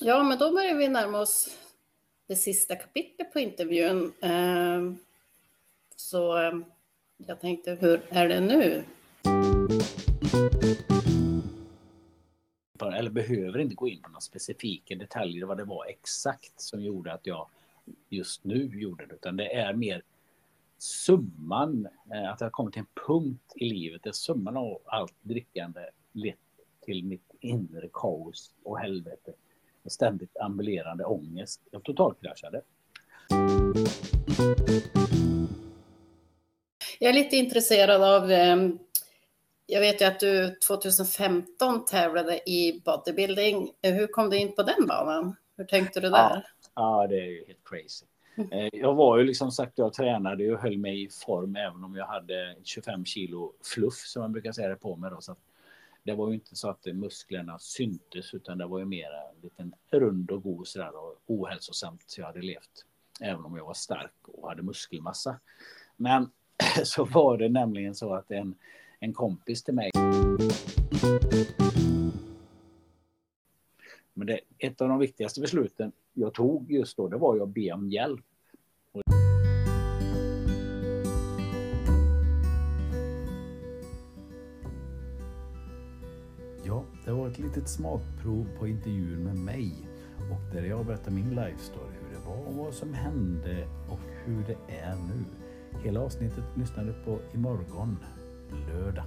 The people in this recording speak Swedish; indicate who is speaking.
Speaker 1: Ja, men då börjar vi närma oss det sista kapitlet på intervjun. Ehm, så ehm, jag tänkte, hur är det nu?
Speaker 2: Eller behöver inte gå in på några specifika detaljer vad det var exakt som gjorde att jag just nu gjorde det, utan det är mer summan, eh, att jag kommit till en punkt i livet där summan av allt drickande lett till mitt inre kaos och helvete. Och ständigt ambulerande ångest. Jag totalkraschade.
Speaker 1: Jag är lite intresserad av, ehm, jag vet ju att du 2015 tävlade i bodybuilding. Hur kom du in på den banan? Hur tänkte du där?
Speaker 2: Ja, ja det är ju helt crazy. Eh, jag var ju liksom sagt, jag tränade och höll mig i form även om jag hade 25 kilo fluff som man brukar säga det på mig. Då, så det var ju inte så att musklerna syntes utan det var ju mer en liten rund och god sådär och ohälsosamt jag hade levt. Även om jag var stark och hade muskelmassa. Men så var det nämligen så att en, en kompis till mig men det, ett av de viktigaste besluten jag tog just då, det var ju att be om hjälp.
Speaker 3: Ja, det var ett litet smakprov på intervjun med mig och där jag berättar min life story, hur det var och vad som hände och hur det är nu. Hela avsnittet lyssnar du på imorgon, lördag.